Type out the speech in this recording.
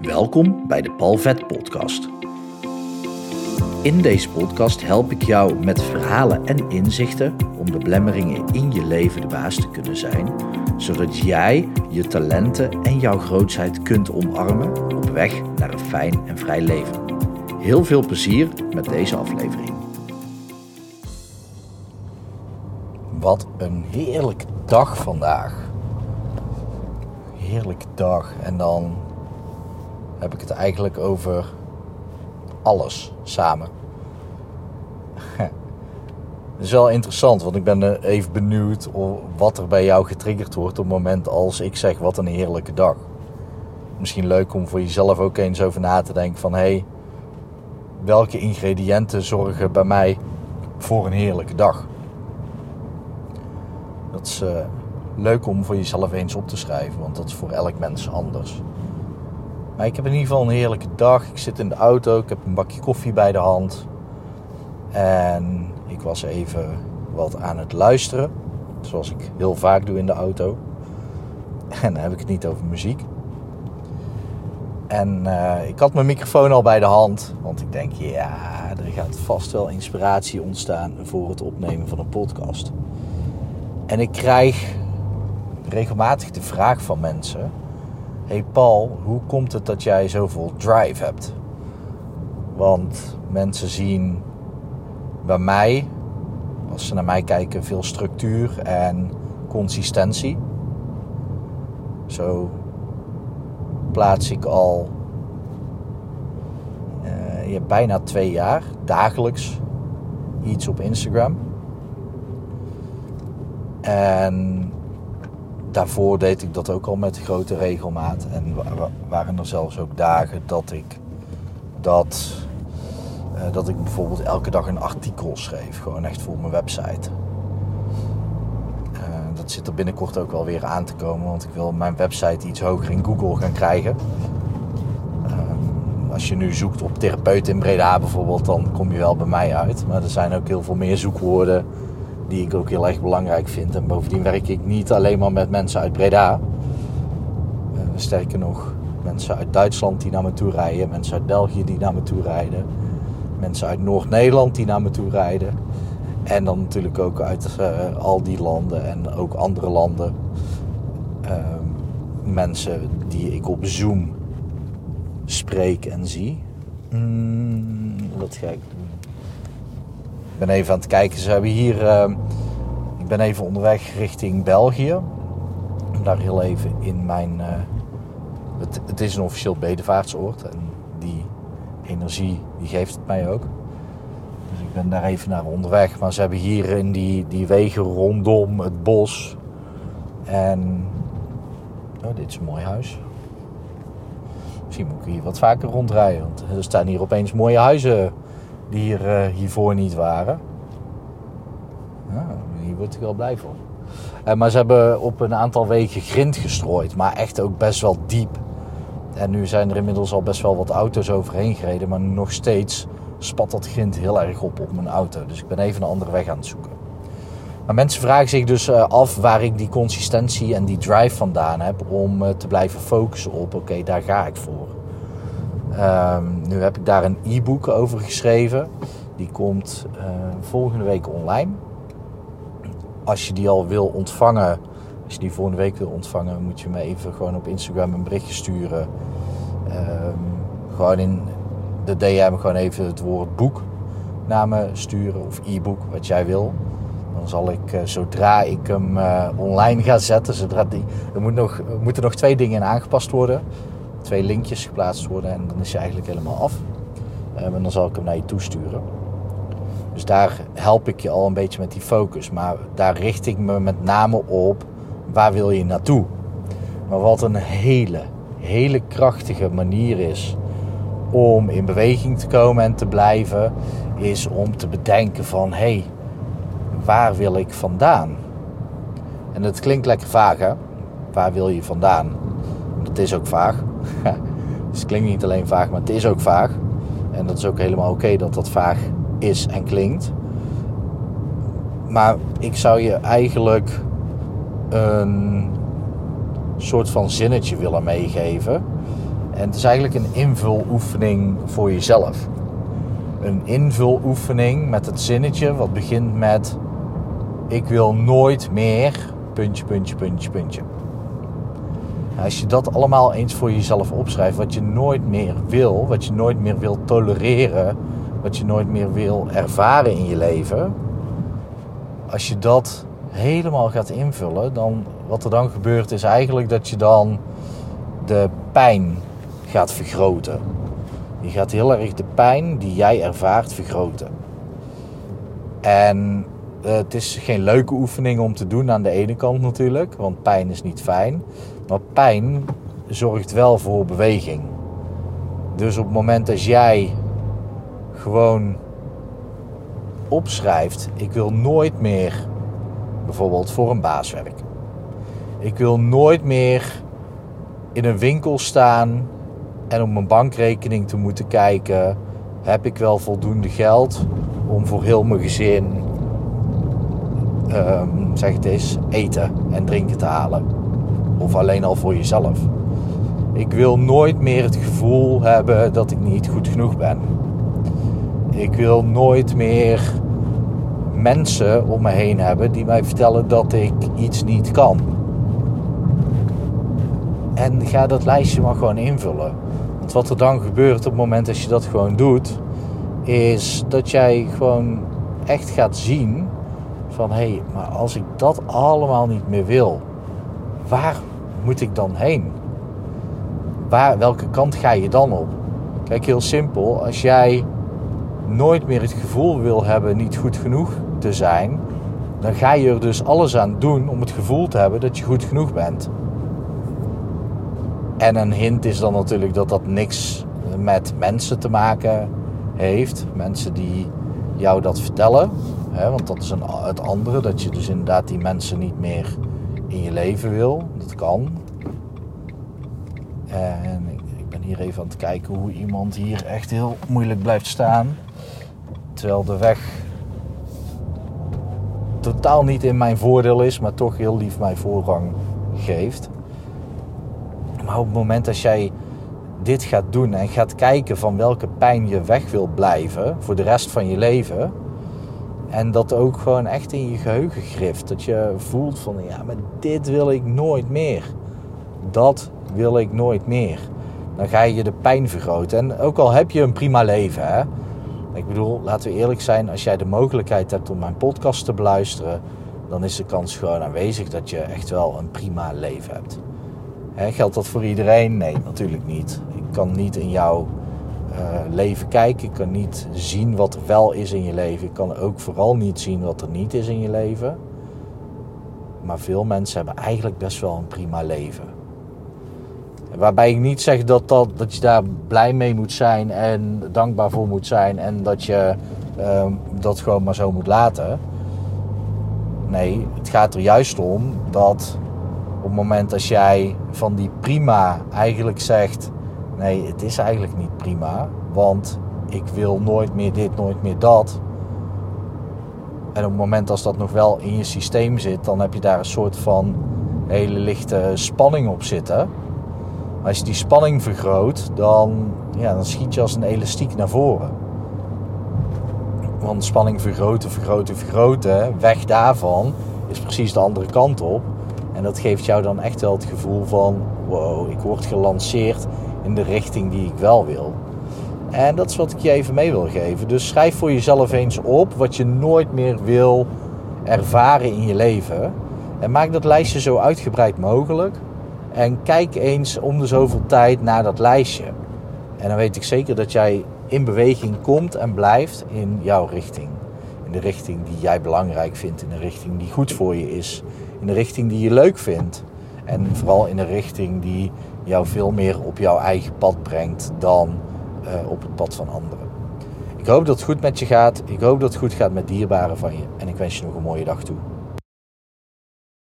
Welkom bij de Palvet Podcast. In deze podcast help ik jou met verhalen en inzichten om de blemmeringen in je leven de baas te kunnen zijn, zodat jij je talenten en jouw grootheid kunt omarmen op weg naar een fijn en vrij leven. Heel veel plezier met deze aflevering. Wat een heerlijke dag vandaag. Heerlijke dag. En dan heb ik het eigenlijk over alles samen. Het is wel interessant, want ik ben even benieuwd wat er bij jou getriggerd wordt op het moment als ik zeg wat een heerlijke dag. Misschien leuk om voor jezelf ook eens over na te denken van hé, hey, welke ingrediënten zorgen bij mij voor een heerlijke dag? Dat is uh, leuk om voor jezelf eens op te schrijven, want dat is voor elk mens anders. Maar ik heb in ieder geval een heerlijke dag. Ik zit in de auto, ik heb een bakje koffie bij de hand. En ik was even wat aan het luisteren. Zoals ik heel vaak doe in de auto. En dan heb ik het niet over muziek. En uh, ik had mijn microfoon al bij de hand. Want ik denk, ja, er gaat vast wel inspiratie ontstaan voor het opnemen van een podcast. En ik krijg regelmatig de vraag van mensen: Hey Paul, hoe komt het dat jij zoveel drive hebt? Want mensen zien bij mij, als ze naar mij kijken, veel structuur en consistentie. Zo plaats ik al uh, bijna twee jaar dagelijks iets op Instagram. En daarvoor deed ik dat ook al met grote regelmaat. En waren er zelfs ook dagen dat ik dat, uh, dat ik bijvoorbeeld elke dag een artikel schreef. Gewoon echt voor mijn website. Uh, dat zit er binnenkort ook wel weer aan te komen. Want ik wil mijn website iets hoger in Google gaan krijgen. Uh, als je nu zoekt op therapeut in Breda bijvoorbeeld, dan kom je wel bij mij uit. Maar er zijn ook heel veel meer zoekwoorden die ik ook heel erg belangrijk vind. En bovendien werk ik niet alleen maar met mensen uit Breda. Uh, sterker nog, mensen uit Duitsland die naar me toe rijden, mensen uit België die naar me toe rijden, mensen uit Noord-Nederland die naar me toe rijden. En dan natuurlijk ook uit uh, al die landen en ook andere landen. Uh, mensen die ik op Zoom spreek en zie. Mm, wat ga ik doen? Ben even aan het kijken. Ze hebben hier. Uh, ik ben even onderweg richting België. Om daar heel even in mijn. Het, het, is een officieel bedevaartsoord. En die energie die geeft het mij ook. Dus ik ben daar even naar onderweg. Maar ze hebben hier in die, die wegen rondom het bos. En. Oh, dit is een mooi huis. Misschien moet ik hier wat vaker rondrijden. Want er staan hier opeens mooie huizen die hier, uh, hiervoor niet waren. Hier word ik wel blij van. Uh, maar ze hebben op een aantal wegen grind gestrooid, maar echt ook best wel diep. En nu zijn er inmiddels al best wel wat auto's overheen gereden, maar nog steeds spat dat grind heel erg op op mijn auto. Dus ik ben even een andere weg aan het zoeken. Maar mensen vragen zich dus uh, af waar ik die consistentie en die drive vandaan heb om te blijven focussen op, oké, daar ga ik voor. Um, nu heb ik daar een e-book over geschreven. Die komt uh, volgende week online. Als je die al wil ontvangen, als je die volgende week wil ontvangen, moet je me even gewoon op Instagram een berichtje sturen. Um, gewoon in de DM gewoon even het woord boek naar me sturen of e-book, wat jij wil. Dan zal ik, uh, zodra ik hem uh, online ga zetten, zodra die, er, moet nog, er moeten nog twee dingen in aangepast worden twee linkjes geplaatst worden en dan is hij eigenlijk helemaal af. Um, en dan zal ik hem naar je toesturen. Dus daar help ik je al een beetje met die focus. Maar daar richt ik me met name op waar wil je naartoe. Maar wat een hele, hele krachtige manier is om in beweging te komen en te blijven, is om te bedenken van hé, hey, waar wil ik vandaan? En dat klinkt lekker vaag hè? Waar wil je vandaan? Dat is ook vaag. dus het klinkt niet alleen vaag, maar het is ook vaag. En dat is ook helemaal oké dat dat vaag is en klinkt. Maar ik zou je eigenlijk een soort van zinnetje willen meegeven. En het is eigenlijk een invuloefening voor jezelf. Een invuloefening met het zinnetje wat begint met: Ik wil nooit meer. Puntje, puntje, puntje, puntje. Als je dat allemaal eens voor jezelf opschrijft, wat je nooit meer wil, wat je nooit meer wil tolereren, wat je nooit meer wil ervaren in je leven. Als je dat helemaal gaat invullen, dan wat er dan gebeurt is eigenlijk dat je dan de pijn gaat vergroten. Je gaat heel erg de pijn die jij ervaart vergroten. En eh, het is geen leuke oefening om te doen aan de ene kant natuurlijk, want pijn is niet fijn. Maar pijn zorgt wel voor beweging. Dus op het moment dat jij gewoon opschrijft: ik wil nooit meer bijvoorbeeld voor een baas werken. Ik wil nooit meer in een winkel staan en op mijn bankrekening te moeten kijken: heb ik wel voldoende geld om voor heel mijn gezin, um, zeg het eens, eten en drinken te halen? Of alleen al voor jezelf. Ik wil nooit meer het gevoel hebben dat ik niet goed genoeg ben. Ik wil nooit meer mensen om me heen hebben die mij vertellen dat ik iets niet kan. En ga dat lijstje maar gewoon invullen. Want wat er dan gebeurt op het moment dat je dat gewoon doet, is dat jij gewoon echt gaat zien van hé, hey, maar als ik dat allemaal niet meer wil, waar moet ik dan heen? Waar, welke kant ga je dan op? Kijk, heel simpel. Als jij nooit meer het gevoel wil hebben niet goed genoeg te zijn, dan ga je er dus alles aan doen om het gevoel te hebben dat je goed genoeg bent. En een hint is dan natuurlijk dat dat niks met mensen te maken heeft. Mensen die jou dat vertellen. Hè, want dat is een, het andere, dat je dus inderdaad die mensen niet meer in je leven wil. Dat kan. En ik ben hier even aan het kijken hoe iemand hier echt heel moeilijk blijft staan. Terwijl de weg totaal niet in mijn voordeel is, maar toch heel lief mij voorrang geeft. Maar op het moment dat jij dit gaat doen en gaat kijken van welke pijn je weg wil blijven voor de rest van je leven. En dat ook gewoon echt in je geheugen grift. Dat je voelt van ja, maar dit wil ik nooit meer. Dat wil ik nooit meer. Dan ga je de pijn vergroten. En ook al heb je een prima leven, hè. Ik bedoel, laten we eerlijk zijn, als jij de mogelijkheid hebt om mijn podcast te beluisteren, dan is de kans gewoon aanwezig dat je echt wel een prima leven hebt. Hè, geldt dat voor iedereen? Nee, natuurlijk niet. Ik kan niet in jouw leven kijken. Ik kan niet zien wat er wel is in je leven. Ik kan ook vooral niet zien wat er niet is in je leven. Maar veel mensen hebben eigenlijk best wel een prima leven. Waarbij ik niet zeg dat, dat, dat je daar blij mee moet zijn en dankbaar voor moet zijn en dat je uh, dat gewoon maar zo moet laten. Nee, het gaat er juist om dat op het moment dat jij van die prima eigenlijk zegt: nee, het is eigenlijk niet prima, want ik wil nooit meer dit, nooit meer dat. En op het moment als dat nog wel in je systeem zit, dan heb je daar een soort van hele lichte spanning op zitten. Als je die spanning vergroot, dan, ja, dan schiet je als een elastiek naar voren. Want spanning vergroten, vergroten, vergroten, weg daarvan is precies de andere kant op. En dat geeft jou dan echt wel het gevoel van: wow, ik word gelanceerd in de richting die ik wel wil. En dat is wat ik je even mee wil geven. Dus schrijf voor jezelf eens op wat je nooit meer wil ervaren in je leven. En maak dat lijstje zo uitgebreid mogelijk. En kijk eens om de zoveel tijd naar dat lijstje. En dan weet ik zeker dat jij in beweging komt en blijft in jouw richting. In de richting die jij belangrijk vindt, in de richting die goed voor je is, in de richting die je leuk vindt. En vooral in de richting die jou veel meer op jouw eigen pad brengt dan uh, op het pad van anderen. Ik hoop dat het goed met je gaat. Ik hoop dat het goed gaat met dierbaren van je. En ik wens je nog een mooie dag toe.